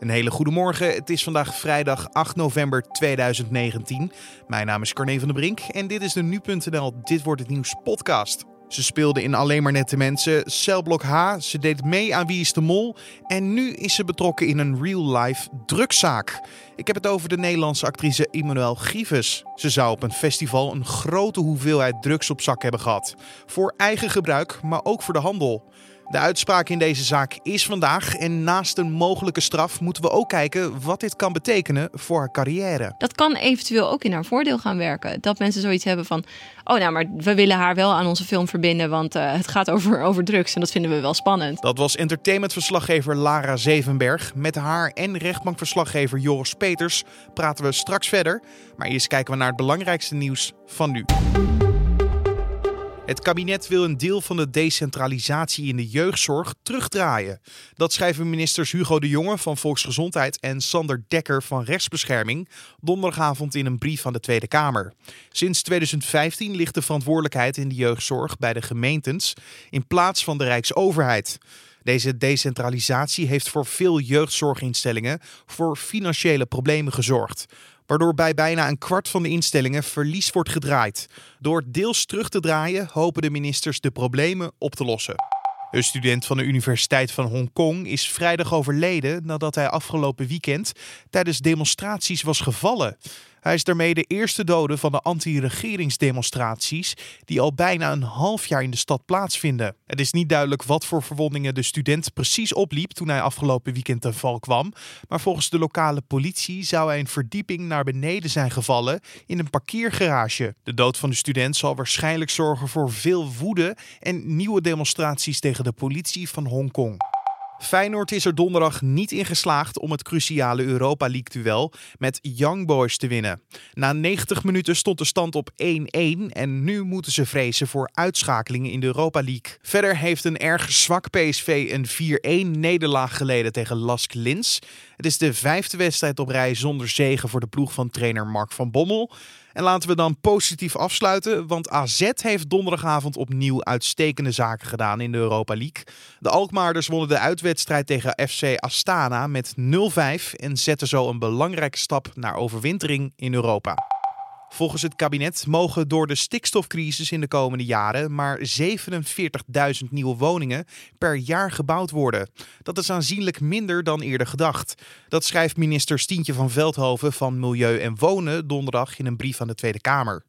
Een hele goede morgen. Het is vandaag vrijdag 8 november 2019. Mijn naam is Carne van der Brink en dit is de nu.nl Dit wordt het nieuws podcast. Ze speelde in Alleen maar nette mensen, Celblok H, ze deed mee aan Wie is de Mol en nu is ze betrokken in een real-life drugszaak. Ik heb het over de Nederlandse actrice Emmanuel Grieves. Ze zou op een festival een grote hoeveelheid drugs op zak hebben gehad. Voor eigen gebruik, maar ook voor de handel. De uitspraak in deze zaak is vandaag en naast een mogelijke straf moeten we ook kijken wat dit kan betekenen voor haar carrière. Dat kan eventueel ook in haar voordeel gaan werken. Dat mensen zoiets hebben van, oh nou, maar we willen haar wel aan onze film verbinden, want uh, het gaat over, over drugs en dat vinden we wel spannend. Dat was entertainmentverslaggever Lara Zevenberg. Met haar en rechtbankverslaggever Joris Peters praten we straks verder. Maar eerst kijken we naar het belangrijkste nieuws van nu. Het kabinet wil een deel van de decentralisatie in de jeugdzorg terugdraaien. Dat schrijven ministers Hugo de Jonge van Volksgezondheid en Sander Dekker van Rechtsbescherming donderdagavond in een brief aan de Tweede Kamer. Sinds 2015 ligt de verantwoordelijkheid in de jeugdzorg bij de gemeentes in plaats van de Rijksoverheid. Deze decentralisatie heeft voor veel jeugdzorginstellingen voor financiële problemen gezorgd waardoor bij bijna een kwart van de instellingen verlies wordt gedraaid. Door deels terug te draaien hopen de ministers de problemen op te lossen. Een student van de Universiteit van Hongkong is vrijdag overleden nadat hij afgelopen weekend tijdens demonstraties was gevallen. Hij is daarmee de eerste dode van de anti-regeringsdemonstraties die al bijna een half jaar in de stad plaatsvinden. Het is niet duidelijk wat voor verwondingen de student precies opliep toen hij afgelopen weekend ten val kwam, maar volgens de lokale politie zou hij een verdieping naar beneden zijn gevallen in een parkeergarage. De dood van de student zal waarschijnlijk zorgen voor veel woede en nieuwe demonstraties tegen de politie van Hongkong. Feyenoord is er donderdag niet in geslaagd om het cruciale Europa League-duel met Young Boys te winnen. Na 90 minuten stond de stand op 1-1 en nu moeten ze vrezen voor uitschakelingen in de Europa League. Verder heeft een erg zwak PSV een 4-1 nederlaag geleden tegen Lask Linz. Het is de vijfde wedstrijd op rij zonder zegen voor de ploeg van trainer Mark van Bommel. En laten we dan positief afsluiten, want AZ heeft donderdagavond opnieuw uitstekende zaken gedaan in de Europa League. De Alkmaarders wonnen de uitwedstrijd tegen FC Astana met 0-5 en zetten zo een belangrijke stap naar overwintering in Europa. Volgens het kabinet mogen door de stikstofcrisis in de komende jaren maar 47.000 nieuwe woningen per jaar gebouwd worden. Dat is aanzienlijk minder dan eerder gedacht. Dat schrijft minister Stientje van Veldhoven van Milieu en Wonen donderdag in een brief aan de Tweede Kamer.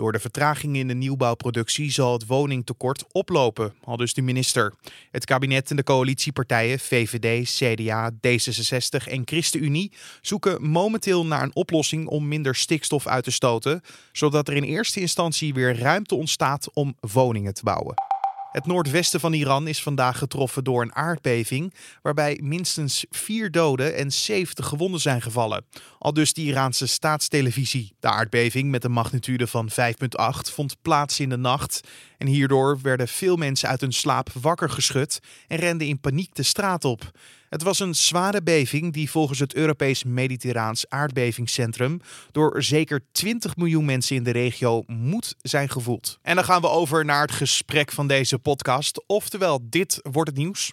Door de vertraging in de nieuwbouwproductie zal het woningtekort oplopen, al dus de minister. Het kabinet en de coalitiepartijen VVD, CDA, D66 en ChristenUnie zoeken momenteel naar een oplossing om minder stikstof uit te stoten, zodat er in eerste instantie weer ruimte ontstaat om woningen te bouwen. Het noordwesten van Iran is vandaag getroffen door een aardbeving, waarbij minstens vier doden en 70 gewonden zijn gevallen. Al dus de Iraanse staatstelevisie. De aardbeving met een magnitude van 5,8 vond plaats in de nacht en hierdoor werden veel mensen uit hun slaap wakker geschud en renden in paniek de straat op. Het was een zware beving die volgens het Europees Mediterraans Aardbevingscentrum door zeker 20 miljoen mensen in de regio moet zijn gevoeld. En dan gaan we over naar het gesprek van deze podcast, oftewel dit wordt het nieuws.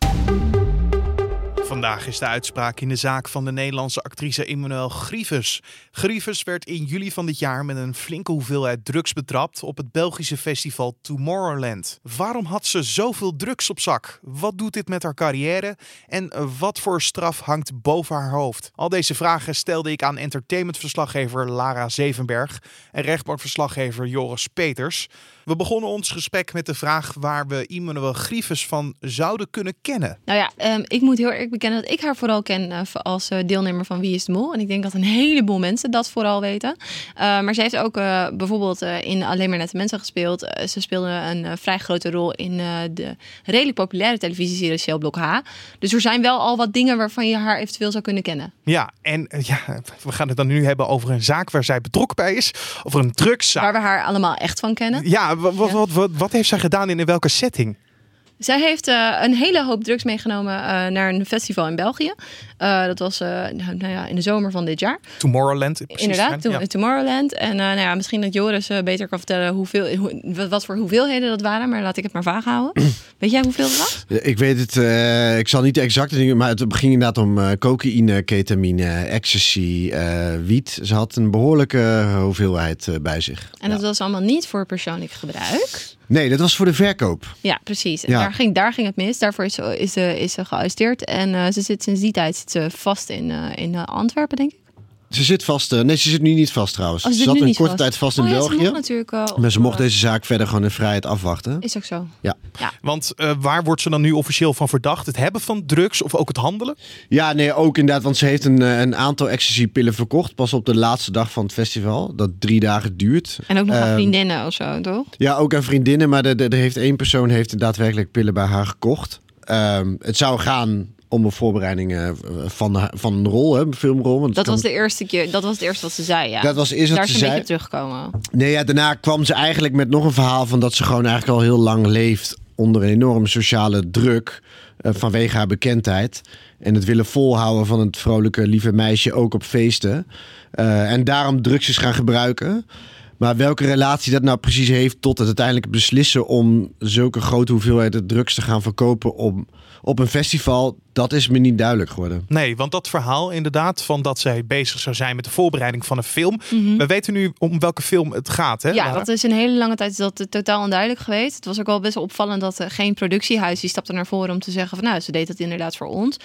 Vandaag is de uitspraak in de zaak van de Nederlandse actrice Emmanuel Grieves. Grieves werd in juli van dit jaar met een flinke hoeveelheid drugs betrapt op het Belgische festival Tomorrowland. Waarom had ze zoveel drugs op zak? Wat doet dit met haar carrière? En wat voor straf hangt boven haar hoofd? Al deze vragen stelde ik aan entertainmentverslaggever Lara Zevenberg en rechtbankverslaggever Joris Peters. We begonnen ons gesprek met de vraag waar we Emmanuel Grieves van zouden kunnen kennen. Nou ja, um, ik moet heel erg bekennen dat ik haar vooral ken uh, als uh, deelnemer van Wie is de Mol. En ik denk dat een heleboel mensen dat vooral weten. Uh, maar ze heeft ook bijvoorbeeld in Alleen maar Nette Mensen gespeeld. ze speelde een vrij grote rol in de redelijk populaire televisieserie Shell Blok H. Dus er zijn wel al wat dingen waarvan je haar eventueel zou kunnen kennen. Ja, en ja, we gaan het dan nu hebben over een zaak waar zij betrokken bij is. Over een drugszaak. Waar we haar allemaal echt van kennen. Ja, wat, wat, wat, wat heeft zij gedaan in welke setting? Zij heeft uh, een hele hoop drugs meegenomen uh, naar een festival in België. Uh, dat was nou, nou, ja, in de zomer van dit jaar. Tomorrowland. Inderdaad, to ja. Tomorrowland. En nou ja, misschien dat Joris beter kan vertellen hoeveel, hoe, wat voor hoeveelheden dat waren. Maar laat ik het maar vaag houden. weet jij hoeveel het was? Ik weet het. ik zal niet de exacte dingen, maar het ging inderdaad om cocaïne, ketamine, ecstasy, wiet. Ze had een behoorlijke hoeveelheid bij zich. En dat was allemaal niet voor persoonlijk gebruik. Nee, dat was voor de verkoop. Ja, precies. En daar, ging, daar ging het mis. Daarvoor is ze, is is ze gearresteerd. En uh, ze zit sinds die tijd zit ze vast in, uh, in uh, Antwerpen, denk ik. Ze zit vast. Uh, nee, ze zit nu niet vast trouwens. Oh, ze, ze zat een korte vast. tijd vast in oh, ja, België. Ze natuurlijk, uh, maar ze mocht deze zaak verder gewoon in vrijheid afwachten. Is ook zo. Ja. ja. Want uh, waar wordt ze dan nu officieel van verdacht? Het hebben van drugs of ook het handelen? Ja, nee, ook inderdaad. Want ze heeft een, een aantal ecstasy-pillen verkocht. Pas op de laatste dag van het festival. Dat drie dagen duurt. En ook nog aan vriendinnen of zo, toch? Ja, ook aan vriendinnen. Maar er heeft één persoon heeft daadwerkelijk pillen bij haar gekocht. Um, het zou gaan om een voorbereiding uh, van, van een rol, hè, een filmrol. Want dat was de eerste keer, dat was het eerste wat ze zei, ja. Dat was eerst wat Daar ze is zei. een beetje teruggekomen. Nee, ja, daarna kwam ze eigenlijk met nog een verhaal van dat ze gewoon eigenlijk al heel lang leeft onder een enorme sociale druk uh, vanwege haar bekendheid. En het willen volhouden van het vrolijke, lieve meisje ook op feesten. Uh, en daarom drugs is gaan gebruiken. Maar welke relatie dat nou precies heeft tot het uiteindelijk beslissen om zulke grote hoeveelheden drugs te gaan verkopen om, op een festival, dat is me niet duidelijk geworden. Nee, want dat verhaal inderdaad van dat zij bezig zou zijn met de voorbereiding van een film. We weten nu om welke film het gaat. Hè? Ja, dat is een hele lange tijd dat totaal onduidelijk geweest. Het was ook wel best wel opvallend dat er geen productiehuis die stapte naar voren om te zeggen van nou, ze deed het inderdaad voor ons.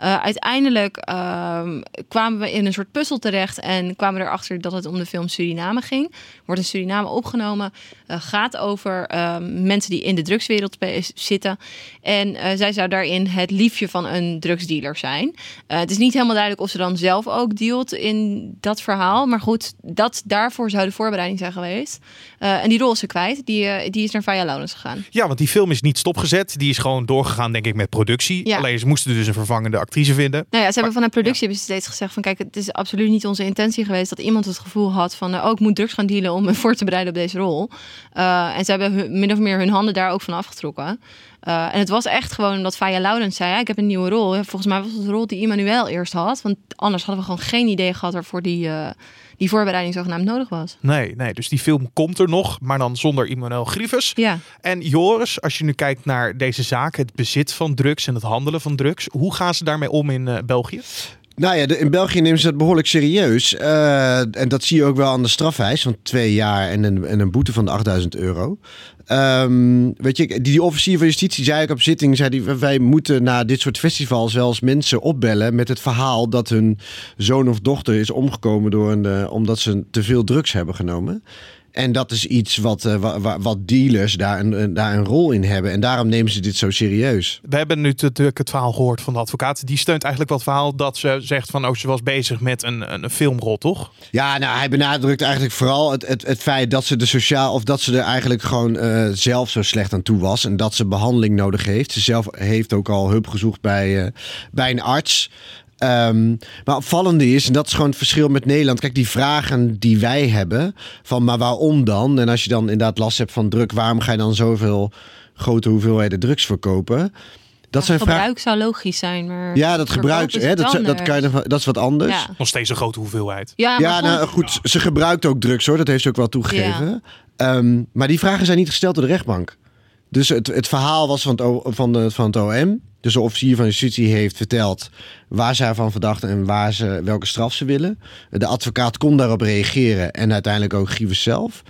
Uh, uiteindelijk uh, kwamen we in een soort puzzel terecht en kwamen erachter dat het om de film Suriname ging. Wordt in Suriname opgenomen, uh, gaat over ehm, mensen die in de drugswereld zitten. En eh, zij zou daarin het liefje van een drugsdealer zijn. Uh, het is niet helemaal duidelijk of ze dan zelf ook dealt in dat verhaal. Maar goed, dat, daarvoor zou de voorbereiding zijn geweest. Uh, en die rol is ze kwijt. Die, uh, die is naar Vaya Laurens gegaan. Ja, want die film is niet stopgezet. Die is gewoon doorgegaan, denk ik, met productie. Ja. Alleen ze moesten dus een vervangende actrice vinden. Nou ja, ze hebben van de productie hebben ze steeds gezegd van... kijk, het is absoluut niet onze intentie geweest... dat iemand het gevoel had van... oh, ik moet drugs gaan dealen om me voor te bereiden op deze rol. en ze hebben hun, min of meer hun handen daar ook van afgetrokken. Uh, en het was echt gewoon omdat Faya Laurens zei: ja, Ik heb een nieuwe rol. Volgens mij was het de rol die Emmanuel eerst had. Want anders hadden we gewoon geen idee gehad waarvoor die, uh, die voorbereiding zogenaamd nodig was. Nee, nee, dus die film komt er nog, maar dan zonder Emmanuel Grievous. Ja. En Joris, als je nu kijkt naar deze zaak, het bezit van drugs en het handelen van drugs, hoe gaan ze daarmee om in uh, België? Nou ja, in België nemen ze dat behoorlijk serieus. Uh, en dat zie je ook wel aan de strafeis van twee jaar en een, en een boete van de 8000 euro. Um, weet je, die, officier van justitie zei ook op zitting, zei die, wij moeten na dit soort festivals eens mensen opbellen met het verhaal dat hun zoon of dochter is omgekomen door uh, omdat ze te veel drugs hebben genomen. En dat is iets wat, uh, wat, wat, dealers daar een, daar een rol in hebben. En daarom nemen ze dit zo serieus. We hebben nu natuurlijk het verhaal gehoord van de advocaat. Die steunt eigenlijk wat verhaal dat ze zegt van... oh, ze was bezig met een, een filmrol, toch? Ja, nou, hij benadrukt eigenlijk vooral het, het, het feit dat ze de sociaal... of dat ze er eigenlijk gewoon uh, zelf zo slecht aan toe was. En dat ze behandeling nodig heeft. Ze zelf heeft ook al hulp gezocht bij, uh, bij een arts... Um, maar opvallende is, en dat is gewoon het verschil met Nederland. Kijk, die vragen die wij hebben, van maar waarom dan? En als je dan inderdaad last hebt van druk, waarom ga je dan zoveel grote hoeveelheden drugs verkopen? Dat ja, zijn gebruik zou logisch zijn, maar ja, dat gebruik, hè, dat, dat, kan je, dat is wat anders. Ja. Nog steeds een grote hoeveelheid. Ja, ja goed. nou goed, ze gebruikt ook drugs hoor, dat heeft ze ook wel toegegeven. Ja. Um, maar die vragen zijn niet gesteld door de rechtbank. Dus het, het verhaal was van het, o, van, de, van het OM. Dus de officier van justitie heeft verteld waar ze ervan verdachten en waar ze, welke straf ze willen. De advocaat kon daarop reageren en uiteindelijk ook Grievous zelf.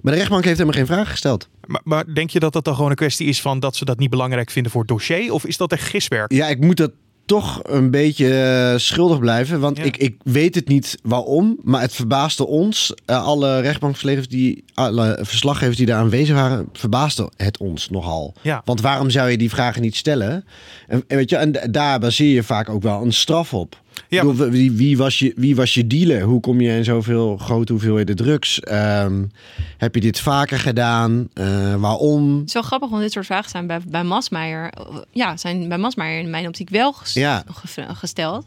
Maar de rechtbank heeft helemaal geen vraag gesteld. Maar, maar, denk je dat dat dan gewoon een kwestie is van dat ze dat niet belangrijk vinden voor het dossier? Of is dat echt giswerk? Ja, ik moet dat toch een beetje uh, schuldig blijven. Want ja. ik, ik weet het niet waarom. Maar het verbaasde ons. Uh, alle rechtbankverslaggevers die, alle verslaggevers die daar aanwezig waren. Verbaasde het ons nogal. Ja. Want waarom zou je die vragen niet stellen? En, en weet je, en daar baseer je vaak ook wel een straf op. Ja. Bedoel, wie, wie, was je, wie was je dealer? Hoe kom je in zoveel grote hoeveelheden drugs? Um, heb je dit vaker gedaan? Uh, waarom? Het is wel grappig, want dit soort vragen zijn bij, bij Masmeijer... Ja, zijn bij Masmeijer in mijn optiek wel ges ja. gesteld.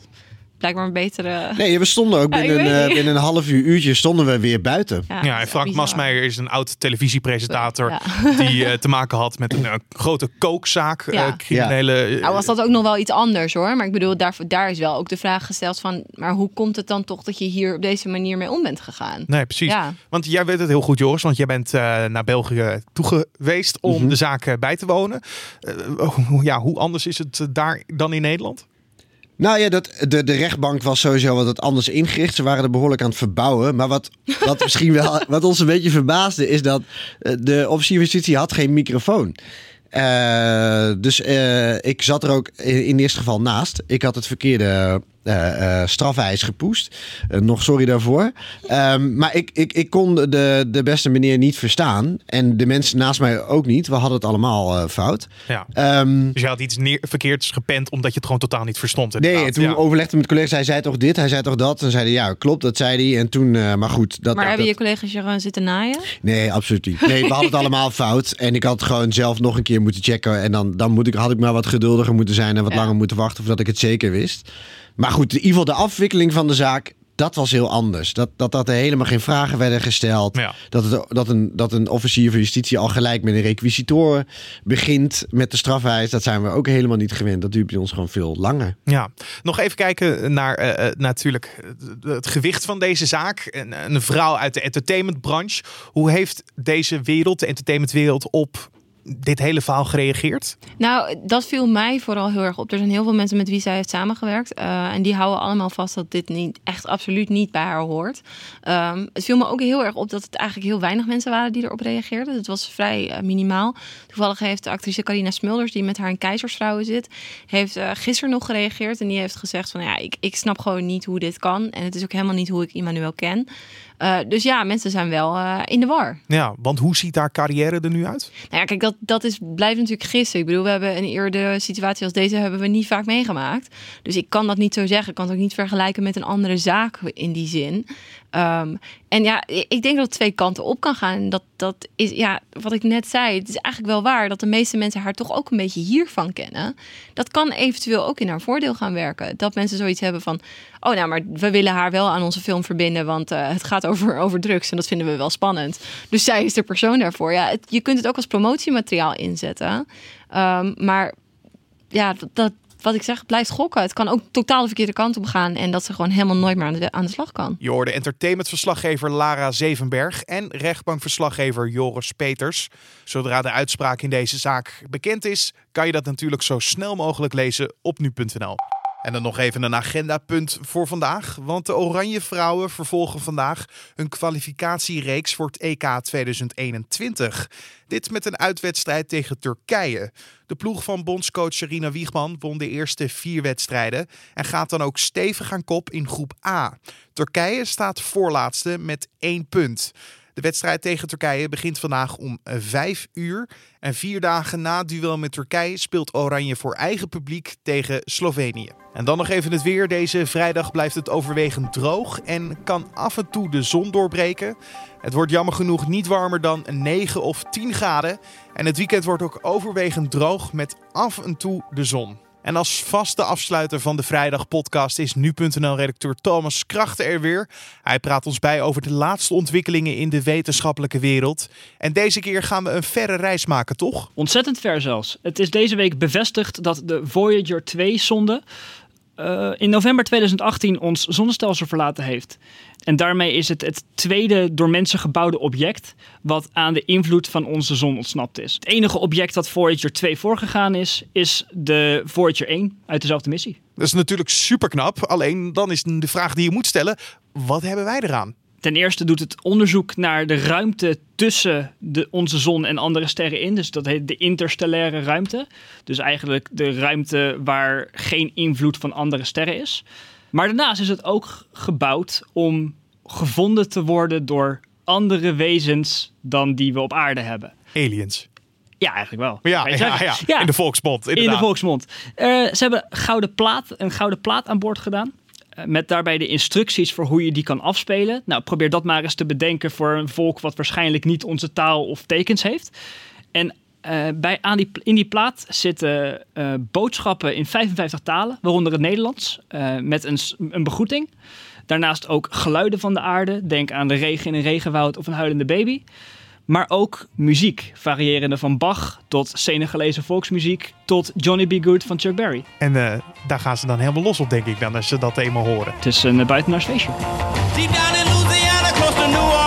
Blijkbaar een betere... Nee, we stonden ook binnen, eh, niet. binnen een half uur, uurtje stonden we weer buiten. Ja, en Frank bizar. Masmeijer is een oud televisiepresentator Ja. die eh, te maken had met een eh, grote kookzaak, eh, Ja. criminele... Nou was dat ook nog wel iets anders hoor. Maar ik bedoel, daar, daar is wel ook de vraag gesteld van... maar hoe komt het dan toch dat je hier op deze manier mee om bent gegaan? Nee, precies. Ja. Want jij weet het heel goed, Joris. Want jij bent eh, naar België toegeweest om Mhm. de zaak bij te wonen. Eh, hoe- ja, hoe anders is het daar dan in Nederland? Nou ja, dat, de, de rechtbank was sowieso wat anders ingericht. Ze waren er behoorlijk aan het verbouwen. Maar wat, wat misschien wel wat ons een beetje verbaasde, is dat eh, de officier van justitie had geen microfoon. Eh, dus eh, ik zat er ook in, in eerste geval naast. Ik had het verkeerde eh eh strafeis gepoest. Eh, nog sorry daarvoor. Ehm, maar ik, ik, ik kon de, de beste meneer niet verstaan. En de mensen naast mij ook niet. We hadden het allemaal eh, fout. Ja. Ehm, Dus je had iets neer, verkeerds gepend omdat je het gewoon totaal niet verstond. Nee, en inderdaad. toen Ja. overlegde met collega's. Hij zei toch dit, hij zei toch dat. En zeiden ja, klopt, dat zei hij. En toen, eh, maar goed. Dat, Maar dat- hebben je collega's je gewoon zitten naaien? Nee, absoluut niet. Nee, we hadden het allemaal fout. En ik had gewoon zelf nog een keer moeten checken. En dan, dan moet ik, had ik maar wat geduldiger moeten zijn en wat Ja. langer moeten wachten voordat ik het zeker wist. Maar goed, in ieder geval de afwikkeling van de zaak, dat was heel anders. Dat, dat, dat er helemaal geen vragen werden gesteld. Ja. Dat, het, dat, een, dat een officier van justitie al gelijk met een requisitor begint met de strafeis. Dat zijn we ook helemaal niet gewend. Dat duurt bij ons gewoon veel langer. Ja, nog even kijken naar eh, eh, natuurlijk het gewicht van deze zaak. Een, een vrouw uit de entertainmentbranche. Hoe heeft deze wereld, de entertainmentwereld, op dit hele verhaal gereageerd? Nou, dat viel mij vooral heel erg op. Er zijn heel veel mensen met wie zij heeft samengewerkt. eh, en die houden allemaal vast dat dit niet, echt absoluut niet bij haar hoort. Ehm, het viel me ook heel erg op dat het eigenlijk heel weinig mensen waren die erop reageerden. Het was vrij eh, minimaal. Toevallig heeft de actrice Carina Smulders, die met haar in Keizersvrouwen zit, heeft eh, gisteren nog gereageerd. En die heeft gezegd van ja, ik, ik snap gewoon niet hoe dit kan. En het is ook helemaal niet hoe ik Immanuel ken. Eh, dus ja, mensen zijn wel in de war. Ja, want hoe ziet haar carrière er nu uit? Nou ja, kijk, dat, dat is, blijft natuurlijk gissen. Ik bedoel, we hebben een eerdere situatie als deze hebben we niet vaak meegemaakt. Dus ik kan dat niet zo zeggen. Ik kan het ook niet vergelijken met een andere zaak in die zin. Ehm, en ja, ik denk dat het twee kanten op kan gaan. Dat, dat is, ja, wat ik net zei, het is eigenlijk wel waar dat de meeste mensen haar toch ook een beetje hiervan kennen. Dat kan eventueel ook in haar voordeel gaan werken. Dat mensen zoiets hebben van, oh nou, maar we willen haar wel aan onze film verbinden, want eh, het gaat over, over drugs en dat vinden we wel spannend. Dus zij is de persoon daarvoor. Ja, je kunt het ook als promotiemateriaal inzetten. Ehm, maar ja, dat, wat ik zeg, blijft gokken. Het kan ook totaal de verkeerde kant op gaan en dat ze gewoon helemaal nooit meer aan de, aan de slag kan. Je hoorde entertainmentverslaggever Lara Zevenberg en rechtbankverslaggever Joris Peters. Zodra de uitspraak in deze zaak bekend is, kan je dat natuurlijk zo snel mogelijk lezen op nu.nl. En dan nog even een agendapunt voor vandaag. Want de Oranje Vrouwen vervolgen vandaag hun kwalificatiereeks voor het EK 2021. Dit met een uitwedstrijd tegen Turkije. De ploeg van bondscoach Serena Wiegman won de eerste vier wedstrijden en gaat dan ook stevig aan kop in groep A. Turkije staat voorlaatste met één punt. De wedstrijd tegen Turkije begint vandaag om 5 uur. En vier dagen na het duel met Turkije speelt Oranje voor eigen publiek tegen Slovenië. En dan nog even het weer. Deze vrijdag blijft het overwegend droog en kan af en toe de zon doorbreken. Het wordt jammer genoeg niet warmer dan 9 of 10 graden. En het weekend wordt ook overwegend droog met af en toe de zon. En als vaste afsluiter van de Vrijdag podcast is nu.nl-redacteur Thomas Krachten er weer. Hij praat ons bij over de laatste ontwikkelingen in de wetenschappelijke wereld. En deze keer gaan we een verre reis maken, toch? Ontzettend ver zelfs. Het is deze week bevestigd dat de Voyager 2-sonde eh, in november 2018 ons zonnestelsel verlaten heeft. En daarmee is het het tweede door mensen gebouwde object wat aan de invloed van onze zon ontsnapt is. Het enige object dat Voyager 2 voorgegaan is, is de Voyager 1 uit dezelfde missie. Dat is natuurlijk super knap. Alleen dan is de vraag die je moet stellen: wat hebben wij eraan? Ten eerste doet het onderzoek naar de ruimte tussen de, onze zon en andere sterren in. Dus dat heet de interstellaire ruimte. Dus eigenlijk de ruimte waar geen invloed van andere sterren is. Maar daarnaast is het ook gebouwd om gevonden te worden door andere wezens dan die we op aarde hebben. Aliens. Ja, eigenlijk wel. Ja, in de volksmond. In de volksmond. Eh, ze hebben gouden plaat, een gouden plaat aan boord gedaan. eh, Met daarbij de instructies voor hoe je die kan afspelen. Nou, probeer dat maar eens te bedenken voor een volk wat waarschijnlijk niet onze taal of tekens heeft. En Eh, bij, aan die, in die plaat zitten uh, boodschappen in 55 talen, waaronder het Nederlands, uh, met een, een begroeting. Daarnaast ook geluiden van de aarde. Denk aan de regen in een regenwoud of een huilende baby. Maar ook muziek, variërende van Bach tot Senegalese volksmuziek tot Johnny B. Good van Chuck Berry. En uh, daar gaan ze dan helemaal los op, denk ik, dan als ze dat eenmaal horen. Het is een buitenaars feestje. Deep down in Louisiana, close to New Orleans,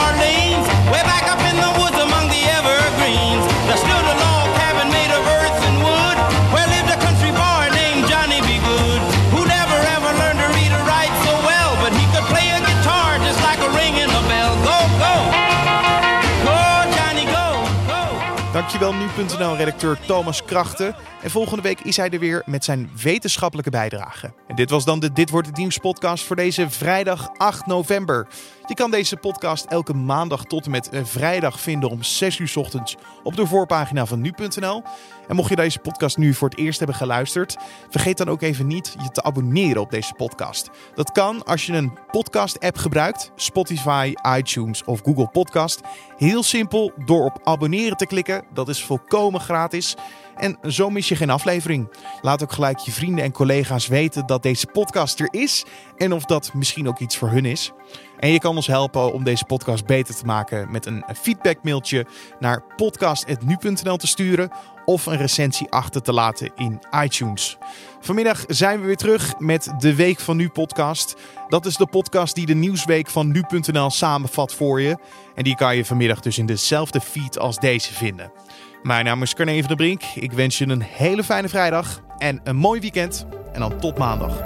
Dankjewel nu.nl-redacteur Thomas Krachten. En volgende week is hij er weer met zijn wetenschappelijke bijdrage. En dit was dan de Dit Wordt Het Nieuws podcast voor deze vrijdag 8 november. Je kan deze podcast elke maandag tot en met eh, vrijdag vinden om 6 uur ochtends op de voorpagina van nu.nl. En mocht je deze podcast nu voor het eerst hebben geluisterd, vergeet dan ook even niet je te abonneren op deze podcast. Dat kan als je een podcast-app gebruikt, Spotify, iTunes of Google Podcast. Heel simpel door op abonneren te klikken. Dat is volkomen gratis. En zo mis je geen aflevering. Laat ook gelijk je vrienden en collega's weten dat deze podcast er is en of dat misschien ook iets voor hun is. En je kan ons helpen om deze podcast beter te maken met een feedbackmailtje naar podcast.nu.nl te sturen of een recensie achter te laten in iTunes. Vanmiddag zijn we weer terug met de Week van Nu podcast. Dat is de podcast die de nieuwsweek van nu.nl samenvat voor je. En die kan je vanmiddag dus in dezelfde feed als deze vinden. Mijn naam is Carne van der Brink. Ik wens je een hele fijne vrijdag en een mooi weekend. En dan tot maandag.